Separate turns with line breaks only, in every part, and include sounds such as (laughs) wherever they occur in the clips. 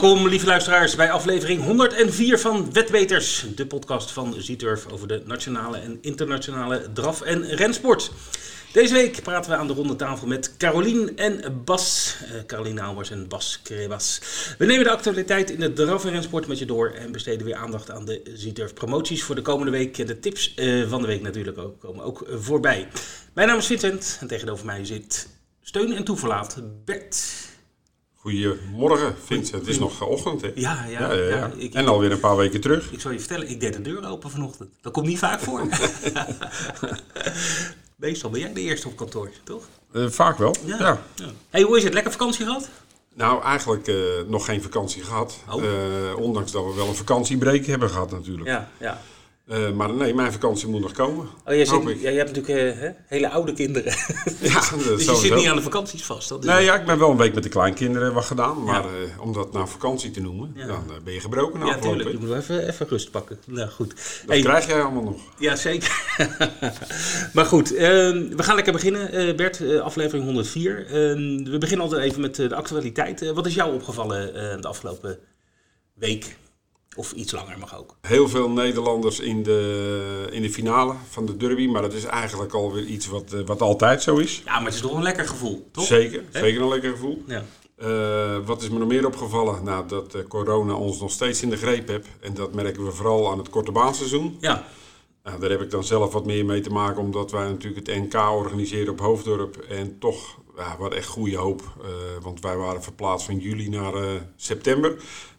Welkom, lieve luisteraars, bij aflevering 104 van Wetweters, de podcast van Zieturf over de nationale en internationale draf- en rensport. Deze week praten we aan de ronde tafel met Carolien en Bas. Uh, Carolien en Bas Krebas. We nemen de actualiteit in de draf- en rensport met je door en besteden weer aandacht aan de Zieturf promoties voor de komende week. De tips uh, van de week natuurlijk ook, komen ook voorbij. Mijn naam is Vincent en tegenover mij zit steun en toeverlaat Bert.
Goedemorgen, Vincent. Het is nog ochtend, hè?
Ja, ja. ja, ja, ja.
Ik, en alweer een paar weken terug.
Ik zal je vertellen, ik deed de deur open vanochtend. Dat komt niet vaak voor. (laughs) Meestal ben jij de eerste op kantoor, toch?
Uh, vaak wel, ja.
Hey, hoe is het? Lekker vakantie gehad?
Nou, eigenlijk uh, nog geen vakantie gehad. Oh. Uh, ondanks dat we wel een vakantiebreak hebben gehad natuurlijk.
Ja, ja.
Uh, maar nee, mijn vakantie moet nog komen.
Oh, jij, zit, ja, je hebt natuurlijk uh, hele oude kinderen. (laughs) Ja, dus je zit niet aan de vakanties vast. Dat
nee, ja, ik ben wel een week met de kleinkinderen wat gedaan. Maar ja. uh, om dat nou vakantie te noemen, ja. dan ben je gebroken
Ja, tuurlijk. Je moet wel even, even rust pakken. Nou, goed.
Dat hey, krijg jij allemaal nog.
Ja, zeker. (laughs) maar goed, we gaan lekker beginnen. Bert, aflevering 104. we beginnen altijd even met de actualiteit. wat is jou opgevallen de afgelopen week? Of iets langer mag ook.
Heel veel Nederlanders in de, in de finale van de derby. Maar dat is eigenlijk alweer iets wat, wat altijd zo is.
Ja, maar het is toch een lekker gevoel, toch?
Zeker, He? zeker een lekker gevoel. Ja. Uh, wat is me nog meer opgevallen? Nou, dat uh, corona ons nog steeds in de greep heeft. En dat merken we vooral aan het korte baanseizoen.
Ja.
Nou, daar heb ik dan zelf wat meer mee te maken, omdat wij natuurlijk het NK organiseren op Hoofddorp. En toch ja, wat echt goede hoop. Uh, want wij waren verplaatst van juli naar uh, september.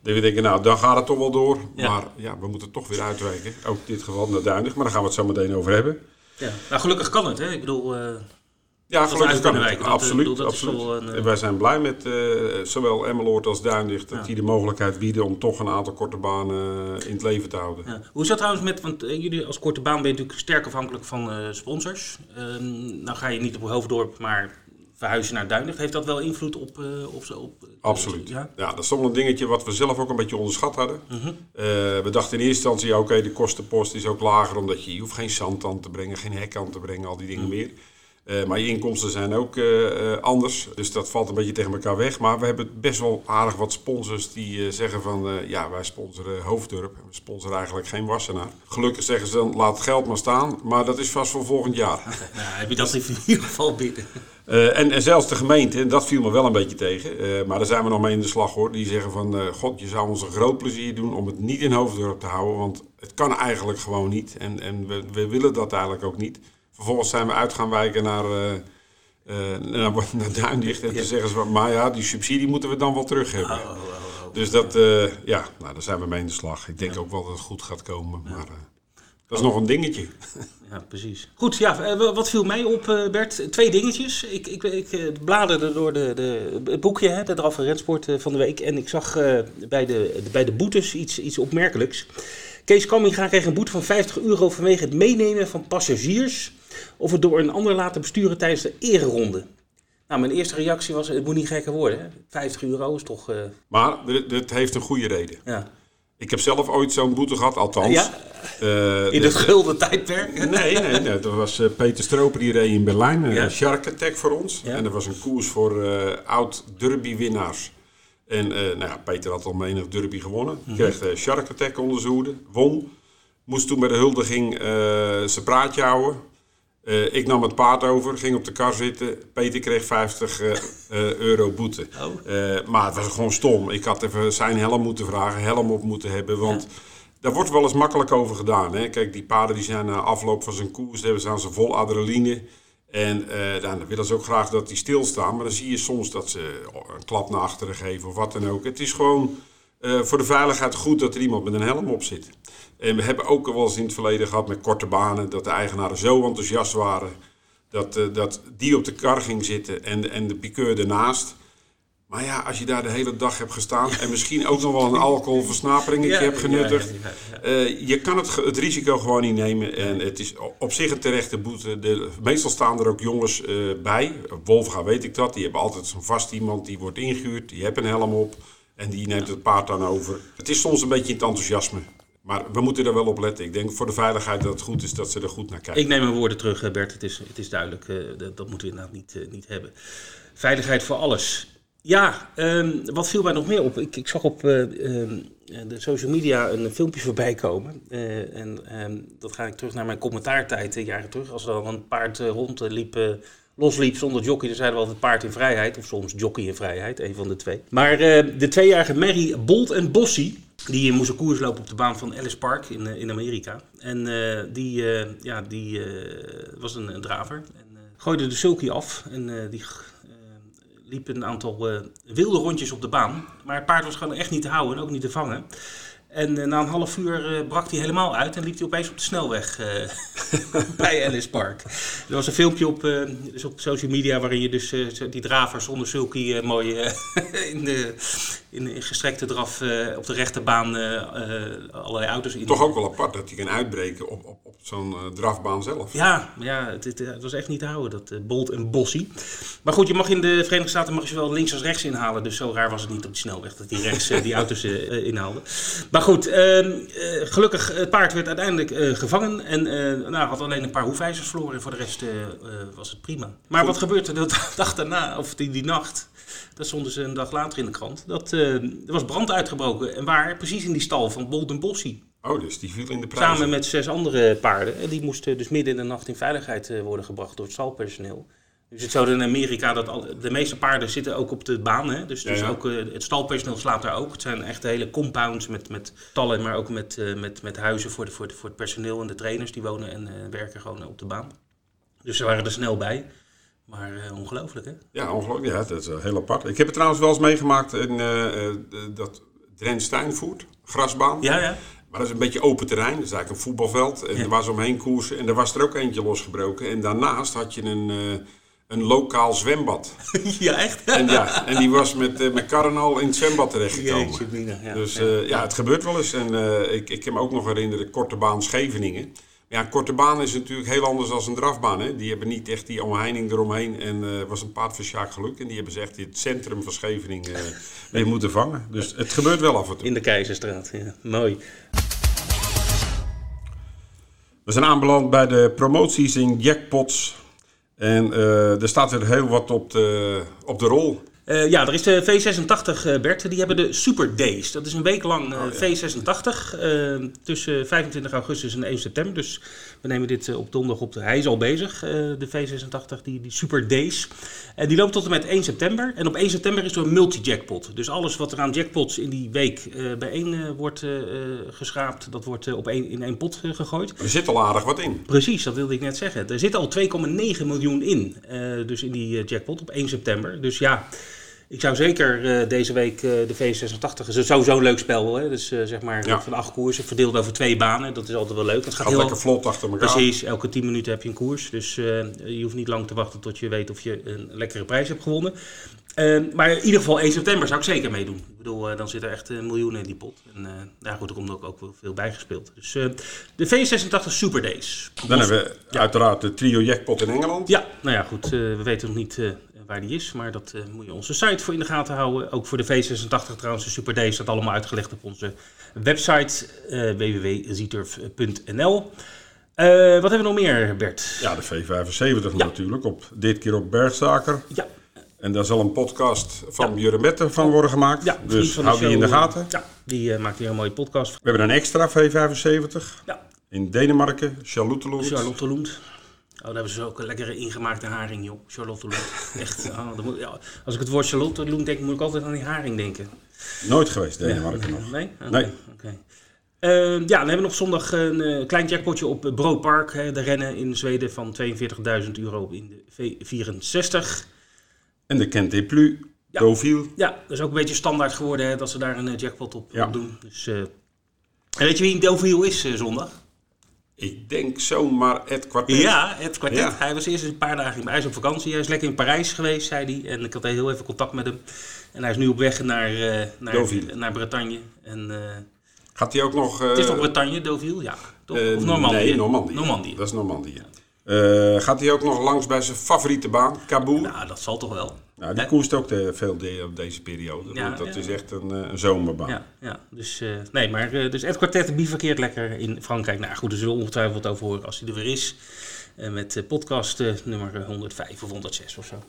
Dat we denken, nou, dan gaat het toch wel door. Ja. Maar ja, we moeten toch weer uitwijken. Ook in dit geval naar Duinig. Maar daar gaan we het zo meteen over hebben.
Ja. Nou, gelukkig kan het, hè? Ik bedoel... Uh,
ja, gelukkig kan het. Absoluut. Absoluut. Een, en wij zijn blij met zowel Emmeloord als Duindicht... dat ja. die de mogelijkheid bieden om toch een aantal korte banen in het leven te houden.
Ja. Hoe is dat trouwens met... Want jullie als korte baan ben je natuurlijk sterk afhankelijk van sponsors. Ehm, nou ga je niet op Hoofddorp, maar verhuizen naar Duinlicht. Heeft dat wel invloed op... Uh, op, op
Absoluut. Ja? ja, dat is toch wel een dingetje wat we zelf ook een beetje onderschat hadden. Uh -huh. uh, we dachten in eerste instantie, oké, okay, de kostenpost is ook lager... omdat je, je hoeft geen zand aan te brengen, geen hek aan te brengen, al die dingen -huh. meer. Uh, maar je inkomsten zijn ook uh, anders. Dus dat valt een beetje tegen elkaar weg. Maar we hebben best wel aardig wat sponsors die uh, zeggen van... ja, wij sponsoren Hoofddorp. We sponsoren eigenlijk geen Wassenaar. Gelukkig zeggen ze dan, laat het geld maar staan. Maar dat is vast voor volgend jaar. (laughs)
nou, heb je dat in ieder geval binnen.
en, en zelfs de gemeente, dat viel me wel een beetje tegen. maar daar zijn we nog mee in de slag hoor. Die zeggen van, god, je zou ons een groot plezier doen om het niet in Hoofddorp te houden. Want het kan eigenlijk gewoon niet. En, en we, we willen dat eigenlijk ook niet. Vervolgens zijn we uit gaan wijken naar, uh, uh, naar, (laughs) naar Duindicht. En toen zeggen ze van, maar ja, die subsidie moeten we dan wel terug hebben. Oh, oh, oh, dus dat, uh, ja, nou, daar zijn we mee in de slag. Ik denk ook wel dat het goed gaat komen. Maar dat is nog een dingetje.
Ja, precies. Goed, ja, wat viel mij op, Bert? Twee dingetjes. Ik, ik, ik bladerde door de, de, het boekje, hè, de Draf Rensport van de week. En ik zag bij, de, bij de boetes iets, iets opmerkelijks. Kees Kamminga kreeg een boete van 50 euro vanwege het meenemen van passagiers of het door een ander laten besturen tijdens de ereronde. Nou, mijn eerste reactie was, het moet niet gekker worden. Hè? 50 euro is toch... Uh...
Maar het heeft een goede reden.
Ja.
Ik heb zelf ooit zo'n boete gehad, althans.
Ja? Uh, in het gulden tijdperk?
Nee, nee, nee. Dat was uh, Peter Stroper, die reed in Berlijn. Een ja. Shark Attack voor ons. Ja. En dat was een koers voor oud-derby-winnaars. En nou ja, Peter had al menig derby gewonnen. -hmm. Kreeg de Shark Attack onder zijn hoede. Won. Moest toen bij de huldiging zijn praatje houden. Uh, ik nam het paard over, ging op de kar zitten. Peter kreeg 50 uh, uh, euro boete. Oh. maar het was gewoon stom. Ik had even zijn helm moeten vragen, helm op moeten hebben. Want ja. daar wordt wel eens makkelijk over gedaan. Hè? Kijk, die paarden die zijn na afloop van zijn koers, ze aan ze vol adrenaline. En dan willen ze ook graag dat die stilstaan. Maar dan zie je soms dat ze een klap naar achteren geven of wat dan ook. Het is gewoon voor de veiligheid goed dat er iemand met een helm op zit. En we hebben ook wel eens in het verleden gehad met korte banen dat de eigenaren zo enthousiast waren dat, uh, dat die op de kar ging zitten en, en de piqueur ernaast. Maar ja, als je daar de hele dag hebt gestaan en misschien ook nog wel een alcoholversnaperingetje ja, hebt genuttigd, ja, ja, uh, je kan het, het risico gewoon niet nemen. En het is op zich een terechte boete. De, meestal staan er ook jongens uh, bij. Wolfga weet ik dat. Die hebben altijd zo'n vast iemand die wordt ingehuurd. Die heeft een helm op en die neemt het paard dan over. Het is soms een beetje het enthousiasme. Maar we moeten er wel op letten. Ik denk voor de veiligheid dat het goed is dat ze er goed naar kijken.
Ik neem mijn woorden terug, Bert. Het is, het is duidelijk. Uh, dat, dat, moeten we inderdaad niet, uh, niet hebben. Veiligheid voor alles. Ja, ehm, wat viel mij nog meer op? Ik, ik zag op ehm, de social media een filmpje voorbij komen. en ehm, dat ga ik terug naar mijn commentaartijd, jaren terug. Als er dan een paard rondliep losliep zonder jockey. Dan zeiden we altijd paard in vrijheid. Of soms jockey in vrijheid, een van de twee. Maar de tweejarige Mary Bolt en Bossy. Die moest een koers lopen op de baan van Ellis Park in, in Amerika. En die, ja, die was een, een draver. En gooide de sulky af. En die liep een aantal wilde rondjes op de baan. Maar het paard was gewoon echt niet te houden en ook niet te vangen. En eh, na een half uur uh, brak hij helemaal uit en liep hij opeens op de snelweg (laughs) bij Ellis Park. Er was een filmpje op, dus op social media waarin je dus die draver zonder sulky mooi (laughs) in de in, in gestrekte draf op de rechterbaan allerlei auto's in.
Toch ook wel apart dat hij kan uitbreken op, op, op zo'n drafbaan zelf.
Ja, ja het, het, het, was echt niet te houden, dat Bolt en Bossie. Maar goed, je mag in de Verenigde Staten mag je wel links als rechts inhalen. Dus zo raar was het niet op die snelweg dat die rechts die auto's inhaalde. Maar goed, ehm, gelukkig, het paard werd uiteindelijk gevangen. En nou, had alleen een paar hoefijzers verloren. Voor de rest was het prima. Maar wat gebeurde de (laughs) dag daarna, of die, die nacht? Dat stonden ze een dag later in de krant. Dat, er was brand uitgebroken. En waar? Precies in die stal van Bolden Bossie.
Oh, dus die viel in de prijs.
Samen met zes andere paarden. En die moesten dus midden in de nacht in veiligheid worden gebracht door het stalpersoneel. Dus het zo in Amerika dat al, de meeste paarden zitten ook op de baan. Hè? Dus, dus ook, uh, het stalpersoneel slaapt daar ook. Het zijn echt hele compounds met, met stallen, maar ook met, met, met huizen voor, de, voor, de, voor het personeel en de trainers. Die wonen en werken gewoon op de baan. Dus ze waren er snel bij. Maar ongelooflijk, hè?
Ja, ongelooflijk. Ja, dat is heel apart. Ik heb het trouwens wel eens meegemaakt in dat Drenthe-Steinvoort, grasbaan.
Ja, ja.
Maar dat is een beetje open terrein. Dat is eigenlijk een voetbalveld. En ja. er was omheen koersen. En er was er ook eentje losgebroken. En daarnaast had je een, een lokaal zwembad. (laughs)
ja, echt?
en, ja, en die was met, met karren al in het zwembad terechtgekomen. Jeetje, ja. Dus ja, ja, het gebeurt wel eens. En ik, ik kan me ook nog herinneren, korte baan Scheveningen. Ja, een korte baan is natuurlijk heel anders dan een drafbaan. Hè? Die hebben niet echt die omheining eromheen. En uh, was een paard van Sjaak Geluk. En die hebben ze echt in het centrum van Scheveningen (laughs) uh, mee moeten vangen. Dus het gebeurt wel af en toe.
In de Keizerstraat, ja. Mooi.
We zijn aanbeland bij de promoties in jackpots. En uh, er staat weer heel wat op de, op de rol.
Uh, ja, er is de V86, uh, Bert. Die hebben de Super Days. Dat is een week lang uh, oh, ja. V86 tussen 25 augustus en 1 september. Dus we nemen dit op donderdag op. De, hij is al bezig, de V86, die, die Super Days. En die loopt tot en met 1 september. En op 1 september is er een multi-jackpot. Dus alles wat er aan jackpots in die week bijeen wordt geschraapt, dat wordt op één, in één pot gegooid.
Er zit al aardig wat in.
Precies, dat wilde ik net zeggen. Er zit al 2,9 miljoen in. dus in die jackpot op 1 september. Dus ja. Ik zou zeker uh, deze week uh, de V86, is sowieso een leuk spel. Hè? Dus uh, zeg maar ja. van acht koersen, verdeeld over twee banen. Dat is altijd wel leuk.
Het gaat, heel, lekker vlot achter elkaar.
Precies, elke tien minuten heb je een koers. Dus je hoeft niet lang te wachten tot je weet of je een lekkere prijs hebt gewonnen. maar in ieder geval 1 september zou ik zeker meedoen. Ik bedoel, dan zit er echt miljoenen in die pot. En daar goed, er komt ook, ook wel veel bij gespeeld. Dus de V86 Super Days.
Dan hebben we ja. uiteraard de trio jackpot in Engeland.
Ja, nou ja goed, we weten nog niet waar die is. Maar dat uh, moet je onze site voor in de gaten houden. Ook voor de V86 trouwens, de Super D staat allemaal uitgelegd op onze website uh, www.zieturf.nl. Uh, wat hebben we nog meer, Bert?
Ja, de V75 ja. natuurlijk. Op, dit keer op Bergstaker.
Ja.
En daar zal een podcast van ja. Jurre Mette van worden gemaakt. Ja, dus hou die in de gaten.
Ja, die uh, maakt hier een mooie podcast. We
hebben een extra V75. Ja. In Denemarken, Charlotte Lund.
Charlotte Lund. Oh, daar hebben ze ook een lekkere ingemaakte haring, joh. Charlotte Loen. Echt. Oh, moet, ja, als ik het woord Charlotte Loen denk, moet ik altijd aan die haring denken.
Nooit geweest, Denemarken
ja.
nog.
Nee? Okay.
Nee.
Okay. Uh, ja, dan hebben we nog zondag een uh, klein jackpotje op Bro Park. Hè, de rennen in Zweden van 42.000 euro in de V64.
En de Kent Plus, ja. Deauville.
Ja, dat is ook een beetje standaard geworden hè, dat ze daar een jackpot op, ja. op doen. Dus, uh, en weet je wie in Deauville is zondag?
Ik denk zomaar het kwartet.
Ja, het kwartet. Ja. Hij was eerst een paar dagen in Hij is op vakantie. Hij is lekker in Parijs geweest, zei hij. En ik had heel even contact met hem. En hij is nu op weg naar, uh, naar, naar Bretagne. En, uh,
Gaat hij ook nog... Uh,
het is toch Bretagne, Deauville? Ja. Toch? of Normandië?
Nee, Normandië.
Normandië.
Dat is Normandië. gaat hij ook nog langs bij zijn favoriete baan, Cabool?
Nou, dat zal toch wel.
Nou, die koerst ook de, veel de, op deze periode. Ja, dat ja. is echt een, een zomerbaan.
Ja, ja. dus uh, nee, maar uh, dus Ed Quartet bivakkeert lekker in Frankrijk. Nou goed, er zullen ongetwijfeld over horen als hij er weer is. Uh, met podcast nummer 105 of 106 of zo.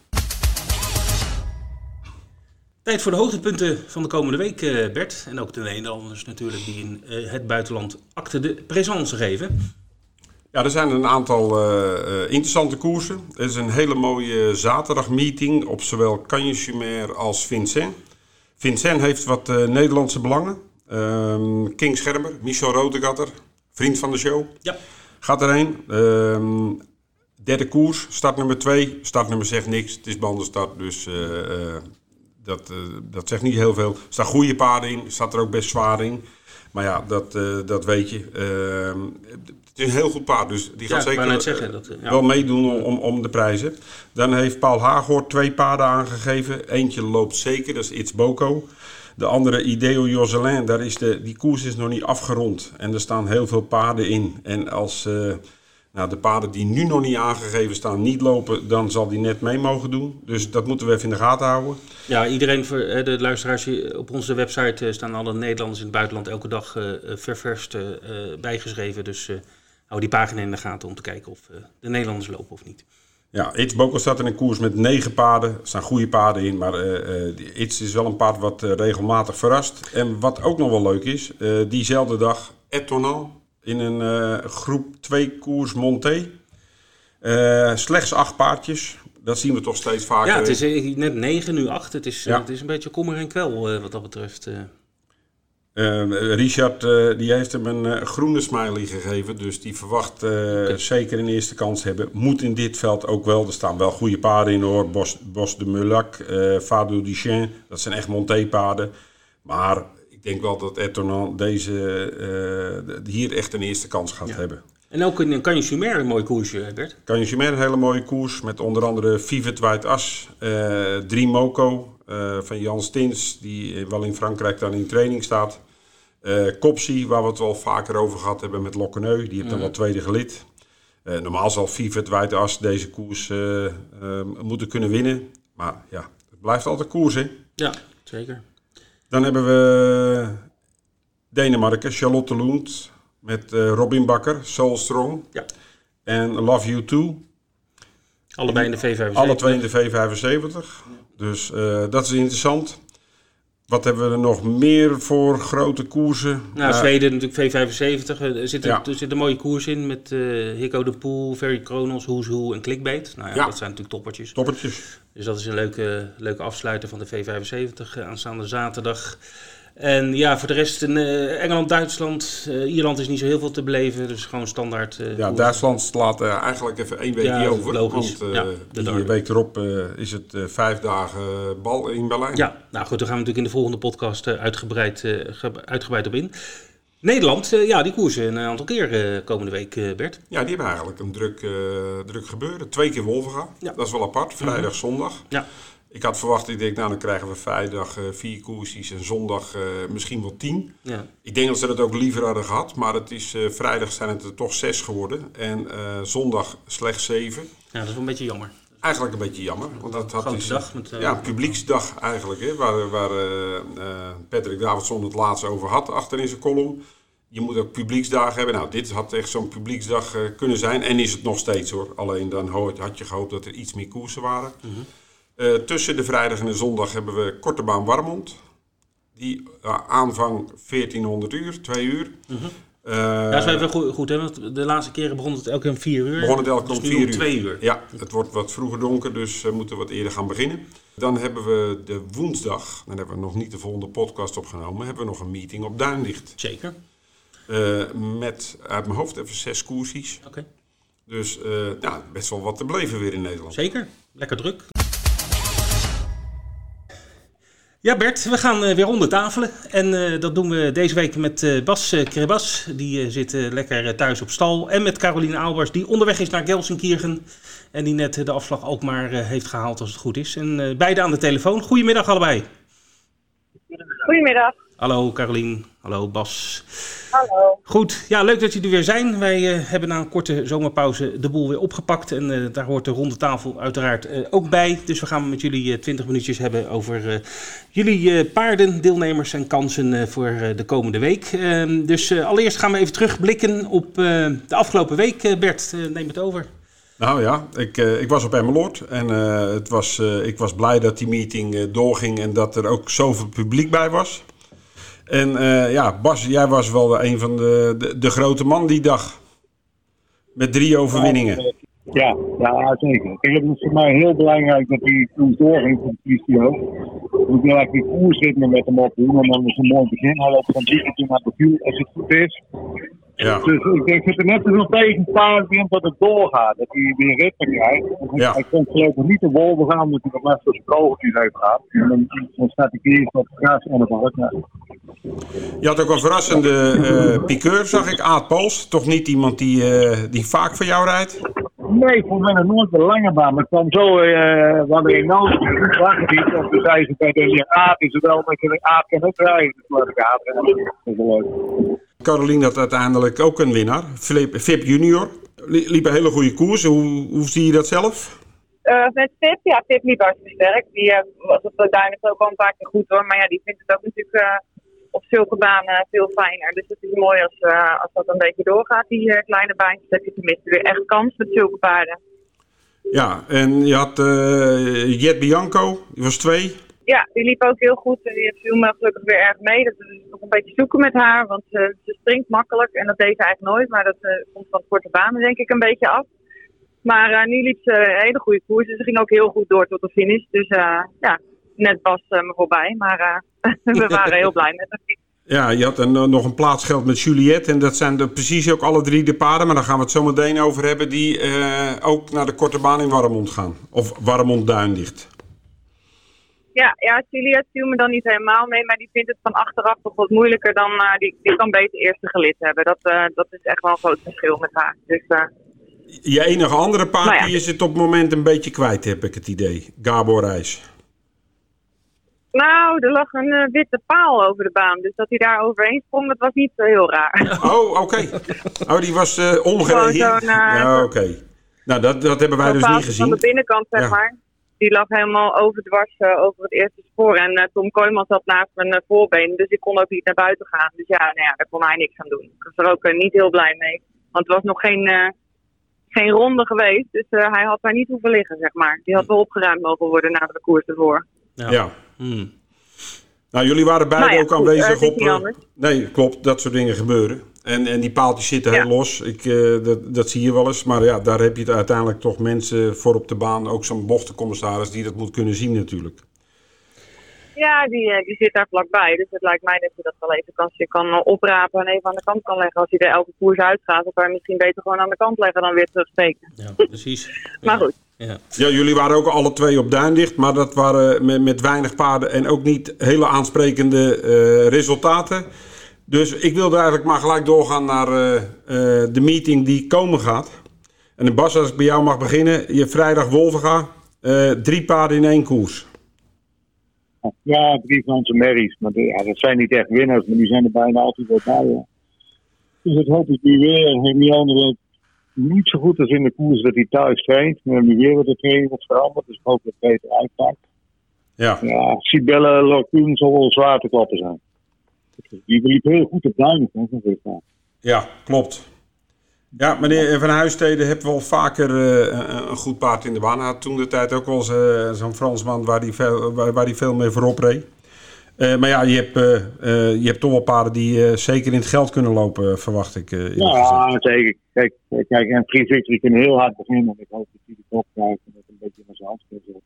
Tijd voor de hoogtepunten van de komende week, Bert. En ook de Nederlanders natuurlijk die in het buitenland acte de présence geven.
Ja, er zijn een aantal interessante koersen. Er is een hele mooie zaterdagmeeting op zowel Cagnes als Vincent. Vincent heeft wat Nederlandse belangen. Ehm, King Schermer, Michel Rodegatter, vriend van de show.
Ja.
Gaat erheen. Um, derde koers, start nummer 2. Startnummer zegt niks. Het is bandenstart, dus uh, dat, dat zegt niet heel veel. Er staan goede paarden in, staat er ook best zwaar in. Maar ja, dat, dat weet je. Ehm, het is een heel goed paard, dus die gaat zeker
zeggen, dat,
ja. wel meedoen om, om de prijzen. Dan heeft Paul Haaghoort twee paarden aangegeven. Eentje loopt zeker, dat is It's Boko. De andere Ideo Joselin, daar is de, die koers is nog niet afgerond. En er staan heel veel paarden in. En als uh, nou, de paarden die nu nog niet aangegeven staan niet lopen, dan zal die net mee mogen doen. Dus dat moeten we even in de gaten houden.
Ja, iedereen, de luisteraars, op onze website eh, staan alle Nederlanders in het buitenland elke dag uh, ververst bijgeschreven. Dus hou die pagina in de gaten om te kijken of de Nederlanders lopen of niet.
Ja, It's Boko staat in een koers met negen paarden. Er staan goede paarden in, maar uh, It's is wel een paard wat regelmatig verrast. En wat ook nog wel leuk is, diezelfde dag Etonal in een groep 2 koers Monté. slechts acht paardjes. Dat zien we toch steeds vaker.
Ja, het is net 9, nu 8. Het is, ja. het is een beetje kommer en kwel wat dat betreft.
Uh, Richard uh, die heeft hem een uh, groene smiley gegeven, dus die verwacht zeker een eerste kans hebben. Moet in dit veld ook wel, er staan wel goede paarden in hoor. Bos, Bos de Mulac, Fado Duchesne, dat zijn echt monté-paarden. Maar denk wel dat Etonan deze hier echt een eerste kans gaat hebben.
En ook in Sumer een mooi koersje, Bert.
Cagnes Sumer een hele mooie koers met onder andere Vivet White As, Drie Moco van Jan Stins, die wel in Frankrijk dan in training staat. Uh, Kopsie, waar we het wel vaker over gehad hebben met Lokkeneu, die heeft dan wel tweede gelid. Uh, normaal zal Vivet Wijtas deze koers uh, moeten kunnen winnen. Maar ja, het blijft altijd koers, hè?
Ja, zeker.
Dan hebben we Denemarken, Charlotte Lund met Robin Bakker, Soul Strong.
Ja.
En Love You Too.
Allebei in de V75.
Alle twee in de V75. Dus dat is interessant. Wat hebben we er nog meer voor grote koersen?
Nou, Zweden natuurlijk V75. Er zit, er zit een mooie koers in met uh, Hicko de Poel, Ferry Kronos, Who's Who en Clickbait. Nou ja, ja, dat zijn natuurlijk toppertjes.
Toppertjes.
Dus dat is een leuke, leuke afsluiter van de V75 uh, aanstaande zaterdag. En ja, voor de rest in uh, Engeland, Duitsland, uh, Ierland is niet zo heel veel te beleven. Dus gewoon standaard. Uh,
ja, Duitsland slaat eigenlijk even één weekje ja, over.
Logisch.
Want ja, de die week erop is het vijf dagen bal in Berlijn.
Ja, nou goed, daar gaan we natuurlijk in de volgende podcast uitgebreid, uitgebreid op in. Nederland, ja, die koersen een aantal keer komende week, Bert.
Ja, die hebben eigenlijk een druk, druk gebeuren. Twee keer Wolvenga, ja. dat is wel apart. Vrijdag, -hmm. zondag.
Ja.
Ik had verwacht, ik denk, nou dan krijgen we vrijdag uh, vier koersjes en zondag uh, misschien wel tien.
Ja.
Ik denk dat ze dat ook liever hadden gehad, maar het is, uh, vrijdag zijn het er toch zes geworden en zondag slechts zeven.
Ja, dat is wel een beetje jammer.
Eigenlijk een beetje jammer, want dat had
dus, dag met,
ja, een publieksdag eigenlijk, hè, waar, waar Patrick Davidson het laatst over had achter in zijn column. Je moet ook publieksdagen hebben. Nou, dit had echt zo'n publieksdag kunnen zijn en is het nog steeds hoor. Alleen dan had je gehoopt dat er iets meer koersen waren.
Mm -hmm.
Uh, tussen de vrijdag en de zondag hebben we Korte Baan Warmond. Die uh, aanvang 1400 uur, 2 uur.
Mm -hmm. uh, ja, dat is even goed, goed hè? want de laatste keren begon het elke keer om 4 uur.
Begon het elke keer
dus
om 4 uur.
2 uur.
Ja, het wordt wat vroeger donker, dus we moeten wat eerder gaan beginnen. Dan hebben we de woensdag, dan hebben we nog niet de volgende podcast opgenomen, hebben we nog een meeting op Duinlicht.
Zeker.
met uit mijn hoofd even zes koersies.
Oké. Okay.
Dus ja, best wel wat te beleven weer in Nederland.
Zeker, lekker druk. Ja, Bert, we gaan uh, weer onder tafelen. En uh, dat doen we deze week met uh, Bas Krebas. Die zit lekker thuis op stal. En met Caroline Albers, die onderweg is naar Gelsenkirchen. En die net de afslag ook maar heeft gehaald als het goed is. En beide aan de telefoon. Goedemiddag allebei.
Goedemiddag.
Hallo Caroline. Hallo Bas.
Hallo.
Goed, ja, leuk dat jullie er weer zijn. Wij uh, hebben na een korte zomerpauze de boel weer opgepakt. En uh, daar hoort de ronde tafel uiteraard uh, ook bij. Dus we gaan met jullie 20 minuutjes hebben over jullie paarden, deelnemers en kansen voor de komende week. dus allereerst gaan we even terugblikken op de afgelopen week. Bert, neem het over.
Nou ja, ik, ik was op Emmeloord en het was, ik was blij dat die meeting doorging en dat er ook zoveel publiek bij was. En ja, Bas, jij was wel een van de, de, de grote man die dag. Met drie overwinningen.
Ja, ja zeker. Kijk, het voor mij heel belangrijk dat hij toen doorging voor de PCO. Ik wil eigenlijk die koersritme met hem opdoen. En dan is een mooi begin. Hij loopt van 10 naar de vuur als het goed is. Ja. Dus ik denk dat er net zo'n tegen een paar in dat het doorgaat. Dat hij weer ritme krijgt. Ja. Hij komt geloof ik niet de wolven gaan, omdat hij nog maar zo'n kogeltjes heeft gehad. En dan, dan staat hij eerst op het gras en het
Je had ook een verrassende uh, piqueur, zag ik, Aad Pools. Toch niet iemand die, uh, die vaak voor jou rijdt?
Nee, voor mij nog nooit de lange baan. Maar het kwam zo, uh, hadden in nood, niet. Of toen zei ze bij de Aad, is het wel je Aad kan ook rijden. Dus laat ik Aad Dat is leuk.
Caroline had uiteindelijk ook een winnaar. Flip junior. Liep een hele goede koers. Hoe, hoe zie je dat zelf?
Uh, met Fip, ja, Fip liep hartstikke sterk. Die uh, was op de Duinen ook al een paar keer goed hoor. Maar ja, die vindt het ook natuurlijk uh, op zulke banen veel fijner. Dus het is mooi als, als dat een beetje doorgaat, die kleine baantjes. heb je tenminste weer echt kans met zulke paarden.
Ja, en je had Jet Bianco, die was twee.
Ja, die liep ook heel goed. En die viel me gelukkig weer erg mee. Dat is nog een beetje zoeken met haar, want ze, ze springt makkelijk. En dat deed ze eigenlijk nooit, maar dat uh, komt van korte banen denk ik een beetje af. Maar uh, nu liep ze een hele goede koers. Dus ze ging ook heel goed door tot de finish. Dus ja, net was me voorbij. Maar (laughs) we waren heel blij met haar.
Ja, je had een, nog een plaatsgeld met Juliette. En dat zijn de, precies ook alle drie de paarden. Maar daar gaan we het zo meteen over hebben. Die ook naar de korte baan in Warmond gaan. Of Warmond Duindicht.
Ja, ja Juliet viel me dan niet helemaal mee, maar die vindt het van achteraf toch wat moeilijker dan. Uh, die, die kan beter eerste gelid hebben. Dat, uh, dat is echt wel een groot verschil met haar. Dus, uh,
je enige andere paard nou ja. die is het op het moment een beetje kwijt, heb ik het idee. Gabor Reis.
Nou, er lag een witte paal over de baan. Dus dat hij daar overheen sprong, dat was niet zo heel raar.
Oh, oké. (laughs) Oh, die was uh, omgereden? ja, oké. Nou, dat, dat hebben wij dus niet gezien.
Van de binnenkant, zeg maar die lag helemaal overdwars uh, over het eerste spoor. En uh, Tom Kooijman zat naast mijn uh, voorbeen, dus ik kon ook niet naar buiten gaan. Dus ja, nou ja daar kon hij niks aan doen. Ik was er ook niet heel blij mee. Want het was nog geen, geen ronde geweest, dus hij had daar niet hoeven liggen, zeg maar. Die had wel opgeruimd mogen worden na de koers ervoor.
Ja. ja. Hmm. Nou, jullie waren beide nou ook aanwezig op... nee, klopt, dat soort dingen gebeuren. En, en die paaltjes zitten heel los. Ik, uh, dat, dat zie je wel eens. Maar ja, daar heb je uiteindelijk toch mensen voor op de baan. Ook zo'n bochtencommissaris die dat moet kunnen zien natuurlijk.
Ja, die, eh, die zit daar vlakbij. Dus het lijkt mij dat je dat wel even kan, je kan eh, oprapen en even aan de kant kan leggen. Als je er elke koers uitgaat, dan kan je misschien beter gewoon aan de kant leggen dan weer terugsteken.
Ja, precies. (laughs)
maar goed.
Ja. ja, jullie waren ook alle twee op duindicht, maar dat waren met, met weinig paarden en ook niet hele aansprekende uh, resultaten. Dus ik wilde eigenlijk maar gelijk doorgaan naar uh, uh, de meeting die komen gaat. En Bas, als ik bij jou mag beginnen. Je vrijdag Wolvenga. Uh, drie paarden in één koers.
Ja, drie Franse merries. Maar de, ja, dat zijn niet echt winnaars, maar die zijn er bijna altijd wel bij. Ja. Dus dat hoop ik nu weer. Hermione niet zo goed als in de koers dat hij thuis traint. Maar nu weer wat de training wordt veranderd. Dus ik hoop dat het beter uitpakt. Ja. Ja, Sibelle Locune zal wel zwaar te kloppen zijn. Die liep heel goed op duinen.
Ja, klopt. Ja, meneer Van Huisteden heeft wel vaker uh, een goed paard in de baan. Had toen de tijd ook wel uh, zo'n Fransman waar hij veel, waar, waar veel mee voorop reed. Uh, maar ja, je hebt, je hebt toch wel paarden die zeker in het geld kunnen lopen, verwacht ik.
ja, zeker. Kijk, kijk en Free Victory kan heel hard beginnen. Ik hoop dat hij de krijgt en dat een beetje naar zijn hand zetten.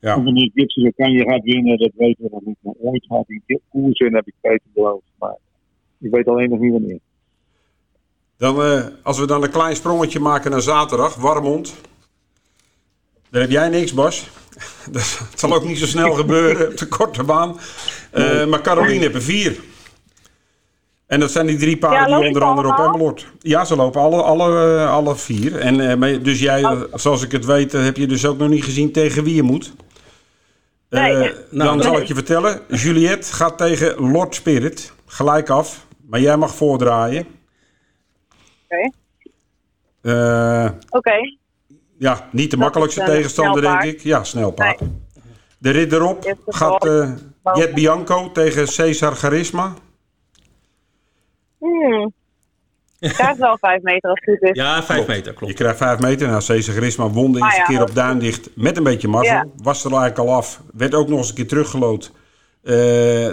Ja. Of wanneer Gibson kan je gaat winnen, dat weten we nog niet. Maar ooit gaat hij koers in, heb ik beter beloofd. Maar ik weet alleen nog niet wanneer.
Dan, uh, als we dan een klein sprongetje maken naar zaterdag, Warmond. Daar heb jij niks, Bas. (laughs) Dat zal ook niet zo snel gebeuren (laughs) op de korte baan. Uh, maar Caroline heeft er vier. En dat zijn die drie paarden die onder andere op Emmeloord. Ja, ze lopen alle, alle, uh, alle vier. En, dus jij, oh. zoals ik het weet, heb je dus ook nog niet gezien tegen wie je moet. Nee. Uh, dan zal ik je vertellen. Juliette gaat tegen Lord Spirit. Gelijk af. Maar jij mag voordraaien.
Oké. Okay. Uh, Oké.
Ja, niet de makkelijkste tegenstander, denk ik. Ja, snel paard. Nee. De rit erop gaat uh, Jet Bianco tegen Cesar Charisma.
Hmm. Je krijgt wel vijf meter als het goed is.
Ja, vijf meter, klopt.
Je krijgt vijf meter. Nou, Cesar Grisma won de
Ah, ja,
keer op Duindicht met een beetje mazzel.
Ja.
Was er eigenlijk al af. Werd ook nog eens een keer teruggelood. Eh,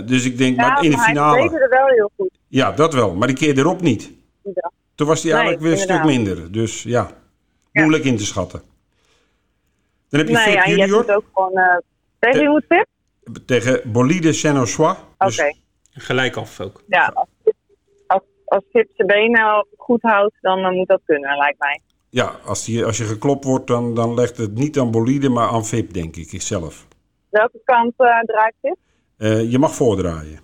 dus ik denk,
Ja,
maar in de
maar hij
finale...
verbeterde wel heel goed.
Ja, dat wel. Maar die keer erop niet. Toen was hij
Nee,
eigenlijk weer een stuk minder. Dus ja,
Ja.
moeilijk in te schatten. Dan heb je
Nee,
Fip
ja, je
Junior
ook gewoon... eh tegen wie moet
tegen Bolide Saint-Ochois.
Oké,
Dus
Gelijk af ook.
ja. Als, Pip zijn benen goed houdt, dan eh, moet dat kunnen, lijkt mij.
ja, als, die, als je geklopt wordt, dan, dan legt het niet aan Bolide, maar aan Vip, denk ik, zelf.
Welke kant eh, draait Pip?
Eh, je mag voordraaien.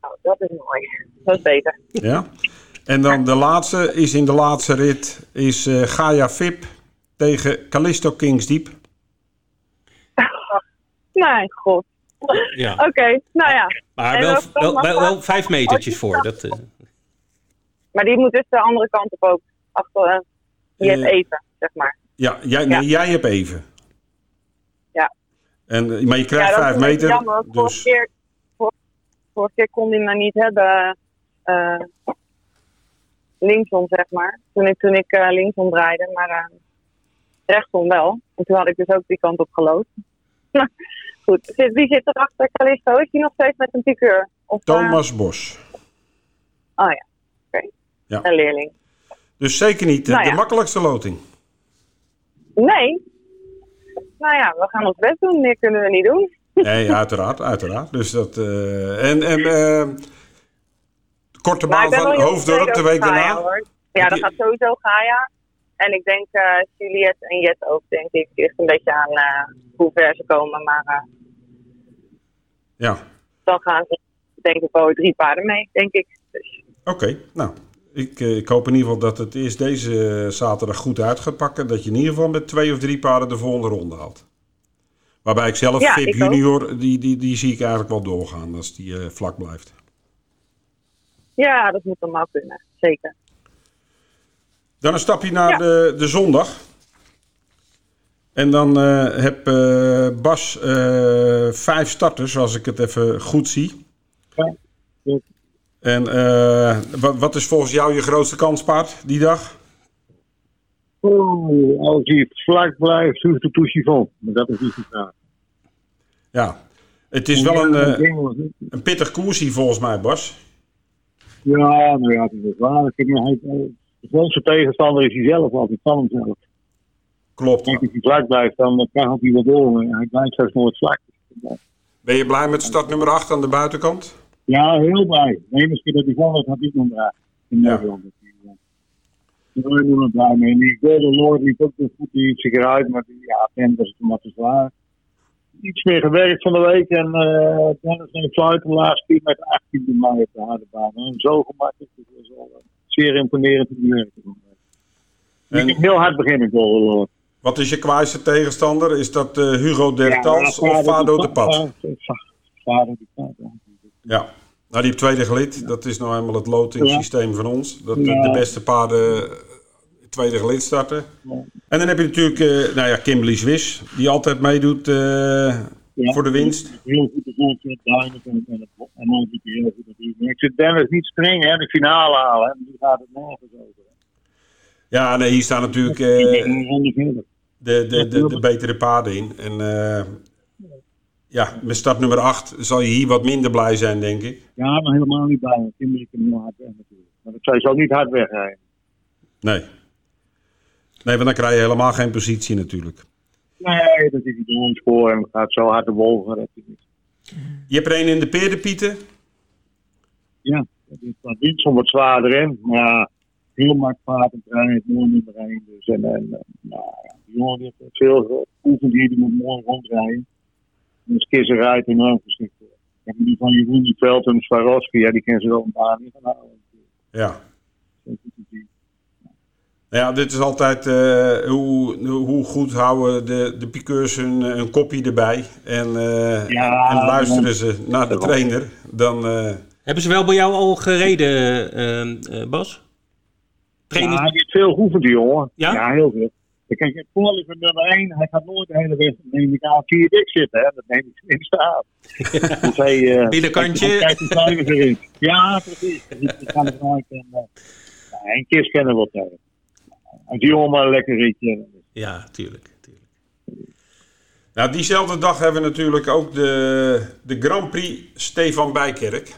Nou, dat is mooi. Dat is beter.
Ja? En dan de laatste is in de laatste rit is Gaia Vip tegen Callisto Kingsdiep.
Mijn (laughs) god.
Ja. (laughs)
Oké, nou ja.
Maar wel, wel, wel, vijf metertjes voor. Dat, eh,
Maar die moet dus de andere kant op ook. Achter, eh, die heeft
Eh,
even, zeg maar.
Ja, jij, nee, jij hebt even.
Ja.
En, eh, maar je krijgt
ja, dat
vijf meter.
Jammer. want Vorige,
Dus,
keer, vor- vorige keer kon hij me niet hebben eh, linksom, zeg maar. Toen ik, toen ik eh, linksom draaide, maar eh, rechtsom wel. En toen had ik dus ook die kant op geloofd. (laughs) Goed, zit, wie zit er achter Callisto? Is die nog steeds met een piqueur? Of, eh,
Thomas Bos.
oh ja, oké.
Ja.
Een leerling.
Dus zeker niet
Nou
de
ja.
makkelijkste loting.
Nee. Nou ja, we gaan ons best doen. Meer kunnen we niet doen.
Nee, (laughs) uiteraard, uiteraard. Dus dat, eh, en en eh, korte baan van Hoofddorp de week daarna.
hoor. Ja, dat gaat sowieso Gaia. En ik denk eh Juliette en Jet ook, denk ik. Ligt een beetje aan hoe ver ze komen. Maar eh,
Ja,
dan gaan ze denk ik wel drie paarden mee, denk ik. Dus,
oké. Nou, ik, eh, ik hoop in ieder geval dat het eerst deze zaterdag goed uit gaat pakken. Dat je in ieder geval met twee of drie paarden de volgende ronde haalt. Waarbij ik zelf,
Ja,
Vip
ik ook.
Junior, die, die, die zie ik eigenlijk wel doorgaan als die eh, vlak blijft.
ja, dat moet allemaal kunnen. Zeker.
Dan een stapje naar
Ja.
de, de zondag. En dan eh, heb eh, Bas eh, vijf starters, als ik het even goed zie.
Ja.
En wat, wat is volgens jou je grootste kanspaard die dag?
Oeh, als hij vlak blijft, hoe de toesje vol. Maar dat is niet de vraag.
Ja, het is wel een, een pittig koersie volgens mij, Bas.
Ja, nou ja, dat is waar. Ik vind, hij, de grootste tegenstander is hij zelf altijd, van hemzelf.
Klopt.
Als hij vlak blijft, dan kan hij wel door. Hij blijft zelfs nooit vlak.
Ben je blij met start nummer 8 aan de buitenkant?
Ja, heel blij. Enige keer dat hij vol had, had ik nog draag. In
Ja.
Nederland. Daar ben ik nog blij mee. En die Golden Lord liep ook nog goed, die hield zich eruit. Maar die, ja, was het maar te zwaar. Iets meer gewerkt van de week. En eh Dennis heeft fluiten de laatste keer met 18 mei op de harde baan. En zo gemakkelijk. Dat was wel eh, zeer imponerend te werken.
En-
Ik heb heel hard beginnen, Golden Lord.
Wat is je kwaaiste tegenstander? Is dat eh, Hugo Dertals
Ja,
of Fado de Pad?
Fado de Pad, ja.
Ja, nou die tweede gelid. Dat is nou eenmaal het lotingssysteem van ons. Dat de, beste paarden eh, tweede gelid starten. En dan heb je natuurlijk eh, nou ja, Kimberly Swiss, die altijd meedoet eh, voor de winst.
Heel goed en, ook niet heel goed. Maar ik zit Dennis niet streng, hè, de finale halen. Die gaat het nergens over.
Ja, nee, hier staan natuurlijk
Ik
eh, de, de, de, de betere paarden in. En eh, ja, met start nummer 8 zal je hier wat minder blij zijn, denk ik.
Ja, maar helemaal niet. Want Kimberly kan heel hard weg natuurlijk. Maar dat zij zal niet hard wegrijden.
Nee. Nee, want dan krijg je helemaal geen positie natuurlijk.
Nee, dat is niet een spoor en gaat zo hard de wolven. Dat is niet.
Je hebt er een in de peerdepieten.
Ja, dat is wat Winson wat zwaarder in. Maar heel makkelijk paard en trein, het mooi nummer 1. Dus en, en nou ja, die jongen die heeft veel geoefend hier, die moet mooi rondrijden. En de skisser rijdt enorm geschikt voor. En die van Jeroen die Veld en Swarovski, ja, die kennen ze wel een paar niet houden.
Ja. Nou ja, dit is altijd eh, hoe, hoe goed houden de, de piqueurs hun, eh, hun kopje erbij. En, eh,
Ja,
en luisteren ze naar de trainer. Dan, eh,
Hebben ze wel bij jou al gereden, Bas?
Ja, die heeft veel geoefend, die jongen.
Ja?
heel veel. Kijk, het voordeel van nummer 1, hij gaat nooit de hele weg neem ik aan vier dik zitten, hè. Dat neem ik tenminste aan. (laughs) dus hij, eh,
Binnenkantje.
hij erin. Ja, precies. Dus ik ga ervan uit en, eh, een keer kennen we tegen. En die jongen maar lekker ritje.
Ja, tuurlijk. tuurlijk.
Nou, diezelfde dag hebben we natuurlijk ook de, de Grand Prix Stefan Bijkerk.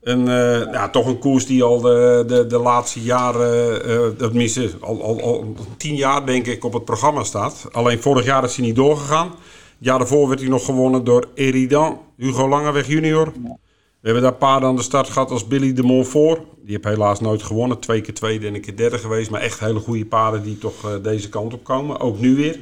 Een, uh, ja, toch een koers die al de, de, de laatste jaren, uh, tenminste al, al, al tien jaar denk ik, op het programma staat. Alleen vorig jaar is hij niet doorgegaan. Het jaar daarvoor werd hij nog gewonnen door Eridan, Hugo Langeweg junior. We hebben daar paarden aan de start gehad als Billy de Montfort. Die heeft helaas nooit gewonnen. Twee keer tweede en een keer derde geweest. Maar echt hele goede paarden die toch uh, deze kant op komen. Ook nu weer.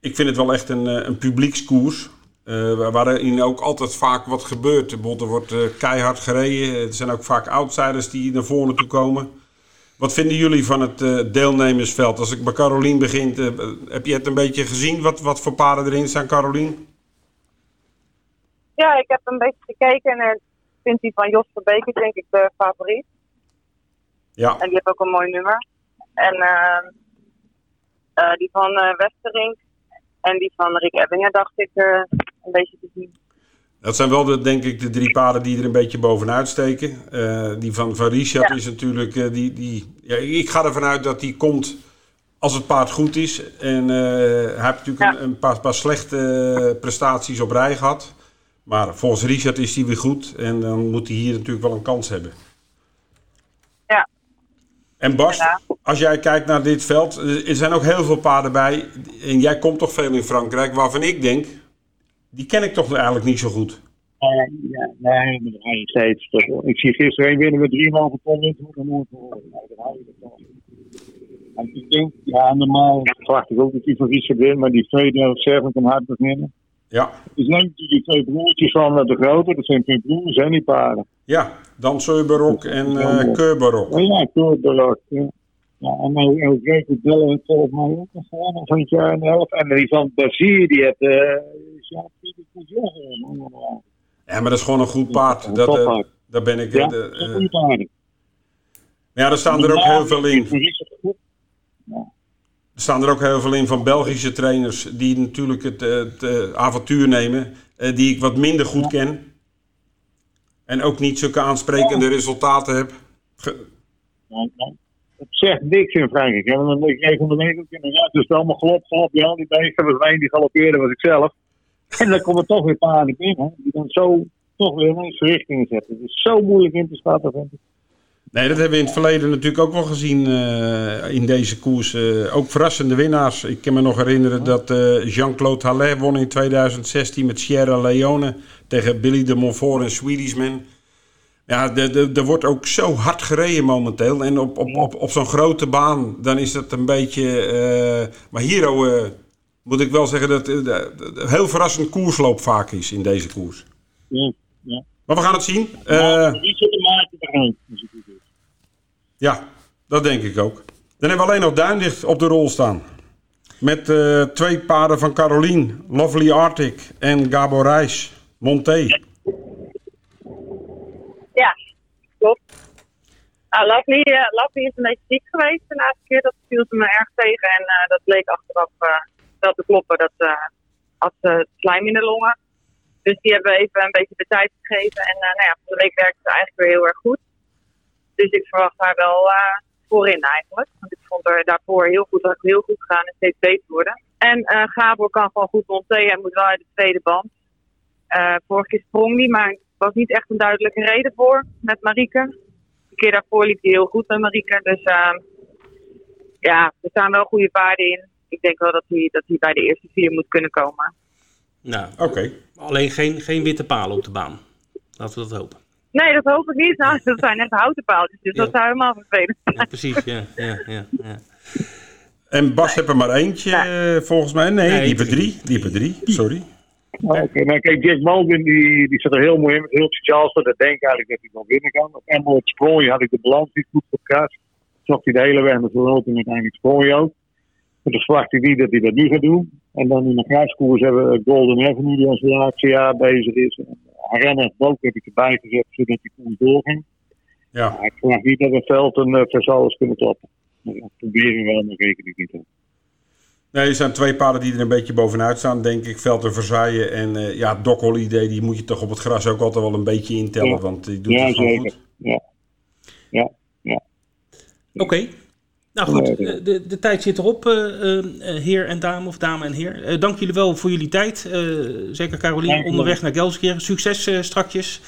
ik vind het wel echt een, een publiekskoers. Uh, waarin ook altijd vaak wat gebeurt. Er wordt uh, keihard gereden. Er zijn ook vaak outsiders die naar voren toe komen. Wat vinden jullie van het uh, deelnemersveld? Als ik bij Carolien begin, heb je het een beetje gezien? Wat, wat voor paarden erin staan, Carolien?
Ja, ik heb een beetje gekeken en ik vind die van Jos Verbeek denk ik de favoriet. Ja. En die heeft ook een mooi nummer. En die van Westerink en die van Rick Ebbingen dacht ik een beetje te zien.
Dat zijn wel, de, denk ik, de drie paarden die er een beetje bovenuit steken. Uh, die van, van Richard is natuurlijk... Uh, die, die, ja, ik ga ervan uit dat die komt als het paard goed is. En uh, hij heeft natuurlijk een, een paar, paar, slechte prestaties op rij gehad. Maar volgens Richard is hij weer goed. En dan moet hij hier natuurlijk wel een kans hebben.
Ja.
En Bas, als jij kijkt naar dit veld... Er zijn ook heel veel paarden bij. En jij komt toch veel in Frankrijk. Waarvan ik denk die ken ik toch eigenlijk niet zo goed.
Uh, ja, nee, maar dan steeds. Ik zie gisteren een winnen met 3,5 ton in. Dan moet en ik denk, ja, normaal verwacht ik ook dat die van Richard wint, maar die tweede Seven kan hard beginnen.
Ja.
Dus neemt die twee broertjes van de grote, dat zijn twee broers, zijn die paarden.
Ja, Dan Seuberok en uh, Keurbarok.
Ja, Keurbarok, ja. Ja, en ook Jacob Bellen heeft volgens mij ook nog gewonnen van het jaar en elf. En die van Bazier, die heeft uh, ja,
ja, maar dat is gewoon een goed paard. Dat, uh, daar ben ik...
Ja, uh, een goede paard.
Ja, er staan er ook heel veel in. Er staan er ook heel veel in van Belgische trainers die natuurlijk het, het avontuur nemen, die ik wat minder goed ken. En ook niet zulke aansprekende resultaten heb. Ge
het zegt niks in Frankrijk. De ook in de raad, dus allemaal gelop, gelop. Ja, die beesten was een die galoppeerde, was ik zelf. En dan komen toch weer paarden binnen, die dan zo toch weer in zijn richting zetten. Het is zo moeilijk in te schatten, vind ik.
Nee, dat hebben we in het verleden natuurlijk ook wel gezien uh, in deze koers. Uh, ook verrassende winnaars. Ik kan me nog herinneren dat uh, Jean-Claude Hallet won in 2016 met Sierra Leone tegen Billy de Montfort en Swedishman. Ja, er wordt ook zo hard gereden momenteel. En op, op, op, op zo'n grote baan, dan is dat een beetje... Maar hier uh, moet ik wel zeggen dat het uh, heel verrassend koersloop vaak is in deze koers.
Ja, ja.
Maar we gaan het zien.
Ja, wie zit er maken
Ja, dat denk ik ook. Dan hebben we alleen nog Duindicht op de rol staan. Met twee paarden van Carolien, Lovely Arctic en Gabor Reis, Monté.
Ja, klopt. Uh, Lovely, uh, Lovely is een beetje ziek geweest de laatste keer. Dat viel ze me erg tegen. En uh, dat bleek achteraf uh, wel te kloppen. Dat had ze slijm in de longen. Dus die hebben even een beetje de tijd gegeven. En nou ja, de week werkte ze eigenlijk weer heel erg goed. Dus ik verwacht haar wel voorin eigenlijk. Want ik vond er daarvoor heel goed, heel goed gaan en steeds beter worden. En Gabor kan gewoon goed monteren. Hij moet wel uit de tweede band. vorige keer sprong die, maar was niet echt een duidelijke reden voor met Marieke. De keer daarvoor liep hij heel goed met Marieke. Dus uh, ja, er staan wel goede paarden in. Ik denk wel dat hij, dat hij bij de eerste vier moet kunnen komen.
Nou, oké. Alleen geen, geen witte palen op de baan. Laten we dat hopen.
Nee, dat hoop ik niet. Nou, dat zijn echt houten paaltjes, dus ja. dat zou helemaal vervelend zijn.
Ja, precies, ja. ja, ja, ja.
En Bas heeft er maar eentje, ja. volgens mij. Nee, nee die hebben drie. Die hebben drie, sorry.
Oké, okay, maar kijk, Jack Baldwin die, die zit er heel mooi in met heel speciaal. Dat denk eigenlijk dat hij wel winnen kan. Op Emerald Sprooi had ik de balans niet goed gepraat. Zocht hij de hele weg de en uiteindelijk Sprooi ook. Maar dan verwacht ik niet dat hij dat nu gaat doen. En dan in de grijskoers hebben we Golden Avenue die als laatste jaar bezig is. Arena Book heb ik erbij gezet zodat die koers doorging. Ja. Maar ik verwacht niet dat het veld een uh, verzal kunnen kloppen. Dat proberen we wel, maar reken ik niet op.
Nee, er zijn twee paarden die er een beetje bovenuit staan, denk ik. Veld en Versailles en uh, ja, Doc Holiday, die moet je toch op het gras ook altijd wel een beetje intellen,
ja.
want die doet
ja,
het
zeker.
goed.
Ja, ja. Ja.
Oké. Nou goed, de, de tijd zit erop, heer en dame of dame en heer. dank jullie wel voor jullie tijd. zeker Carolien, onderweg naar Gelsenkirchen. Succes strakjes.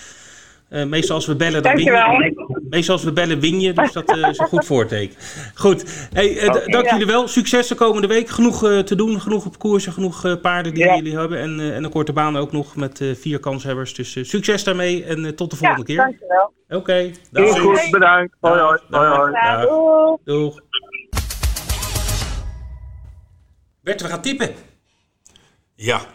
Uh, meestal als we bellen, dan win je. Meestal als we bellen, win je. Dus dat uh, is een goed voorteken. Goed. Hey, uh, okay, dank ja. jullie wel. Succes de komende week. Genoeg te doen. Genoeg op koersen. Genoeg paarden die ja. jullie hebben. En, en een korte baan ook nog met vier kanshebbers. Dus succes daarmee. En tot de volgende
ja,
keer.
Dankjewel.
Oké.
Okay, goed, bedankt. Hoi, hoi. hoi, hoi.
Ja, doeg. Bert, we gaan tippen.
Ja,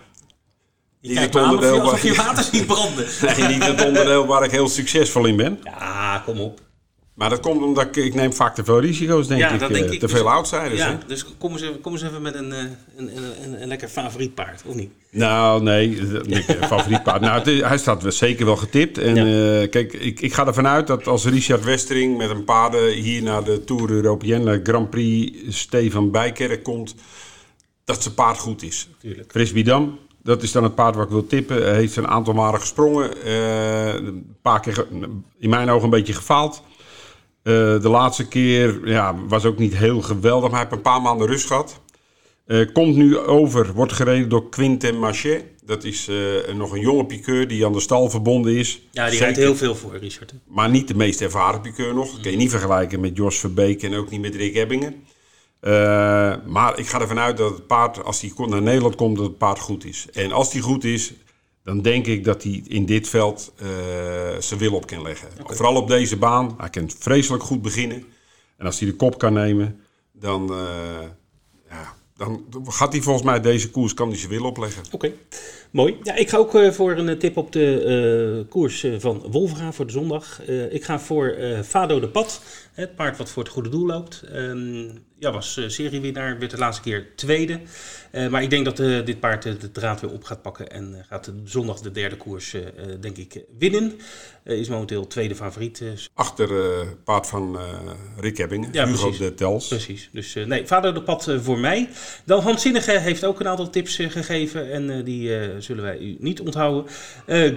niet het onderdeel waar je water ziet branden. (laughs)
nee, niet het onderdeel waar ik heel succesvol in ben.
Ja, kom op.
Maar dat komt omdat ik, ik neem vaak te veel risico's, denk
ja,
ik.
Dat denk ik.
Te veel outsiders,
ja,
hè?
Dus kom eens, even, kom eens even met een, een, een, een, een lekker favoriet paard, of niet?
Nou, nee, (laughs) favoriet paard. Nou, het, hij staat zeker wel getipt. En ja. uh, kijk, ik, ik ga ervan uit dat als Richard Westering met een paarden hier naar de Tour Européenne Grand Prix Stefan Bijkerk komt, dat zijn paard goed is.
Tuurlijk.
Frisbee Dam, dat is dan het paard wat ik wil tippen. Hij heeft een aantal malen gesprongen. Uh, een paar keer in mijn ogen een beetje gefaald. Uh, de laatste keer ja, was ook niet heel geweldig, maar hij heeft een paar maanden rust gehad. Uh, komt nu over, wordt gereden door Quinten Machet. Dat is nog een jonge piqueur die aan de stal verbonden is.
Ja, die rijdt heel veel voor, Richard.
Maar niet de meest ervaren piqueur nog. Dat kan je niet vergelijken met Jos Verbeek en ook niet met Rick Ebbingen. Uh, maar ik ga ervan uit dat het paard, als hij naar Nederland komt, dat het paard goed is. En als hij goed is, dan denk ik dat hij in dit veld uh, zijn wil op kan leggen. Okay. Vooral op deze baan. Hij kan vreselijk goed beginnen. En als hij de kop kan nemen, dan, uh, ja, dan gaat hij volgens mij deze koers kan hij zijn wil opleggen.
Oké, okay. mooi. Ja, ik ga ook uh, voor een tip op de koers van Wolvera voor de zondag. ik ga voor Fado de Pad. Het paard wat voor het goede doel loopt. Um, ja, was uh, seriewinnaar, werd de laatste keer tweede. Uh, maar ik denk dat uh, dit paard de draad weer op gaat pakken en gaat zondag de derde koers, denk ik, winnen. is momenteel tweede favoriet.
Achter paard van Rick Ebbingen, ja, Hugo
precies.
de Tels.
Precies, dus nee, vader de pad voor mij. Dan Hans Zinnige heeft ook een aantal tips gegeven en die zullen wij u niet onthouden.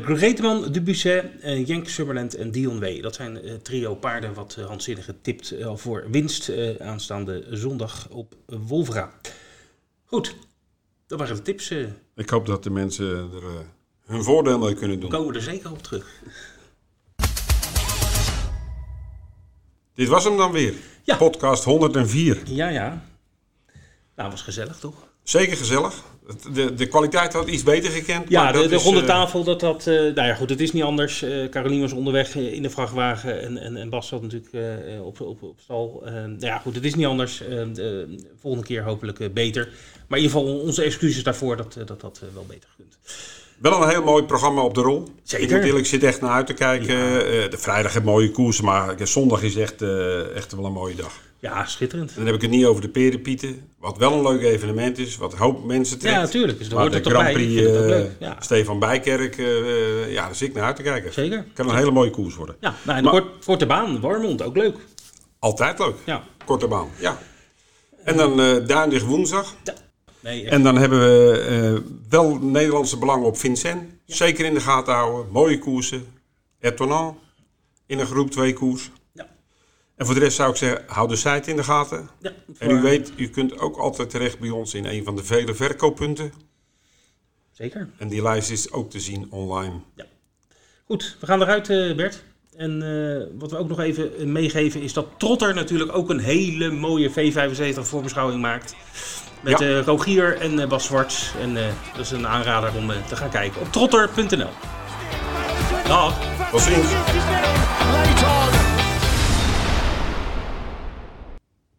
Greteman, Dubusset, Jenk Summerland en Dion W. Dat zijn trio paarden wat Hans Zinnige tipt voor winst aanstaande zondag op Wolvera. Goed, dat waren de tips. Uh.
Ik hoop dat de mensen er uh, hun voordeel mee kunnen doen.
We komen er zeker op terug.
Dit was hem dan weer. Ja. Podcast 104.
Ja, ja. Nou, was gezellig toch?
Zeker gezellig. De, de kwaliteit had iets beter gekend.
Ja,
maar
de,
dat
de
is,
ronde
uh,
tafel, dat had... Uh, nou ja, goed, het is niet anders. Uh, Caroline was onderweg in de vrachtwagen en, en, en Bas zat natuurlijk op, op, op stal. nou ja, goed, het is niet anders. de volgende keer hopelijk beter. Maar in ieder geval onze excuses daarvoor dat dat, dat wel beter kunt.
Wel een heel mooi programma op de rol.
Zeker.
Ik moet eerlijk zit echt naar uit te kijken. Ja. de vrijdag heeft mooie koersen, maar zondag is echt, echt wel een mooie dag.
Ja, schitterend.
En dan heb ik het niet over de Perenpieten. Wat wel een leuk evenement is. Wat hoop mensen trekt.
Ja, natuurlijk. Dus
maar de Grand Prix uh, ja. Stefan Bijkerk. Uh, ja, daar zit ik naar uit te kijken.
Zeker.
Kan een hele mooie koers worden.
Ja, nou, en maar, kort, korte baan. Warmond, ook leuk.
Altijd leuk.
Ja.
Korte baan, ja. En dan uh, Duindig woensdag.
Ja. Nee,
en dan hebben we wel Nederlandse belangen op Vincent. Zeker in de gaten houden. Mooie koersen. Ertonant in een groep 2 koers. En voor de rest zou ik zeggen, hou de site in de gaten.
Ja,
en u weet, u kunt ook altijd terecht bij ons in een van de vele verkooppunten.
Zeker.
En die lijst is ook te zien online.
Ja. Goed, we gaan eruit Bert. En uh, wat we ook nog even meegeven is dat Trotter natuurlijk ook een hele mooie V75 voorbeschouwing maakt. Met ja. uh, Rogier en uh, Bas Zwarts. En dat is een aanrader om te gaan kijken op trotter.nl. Dag.
Tot ziens.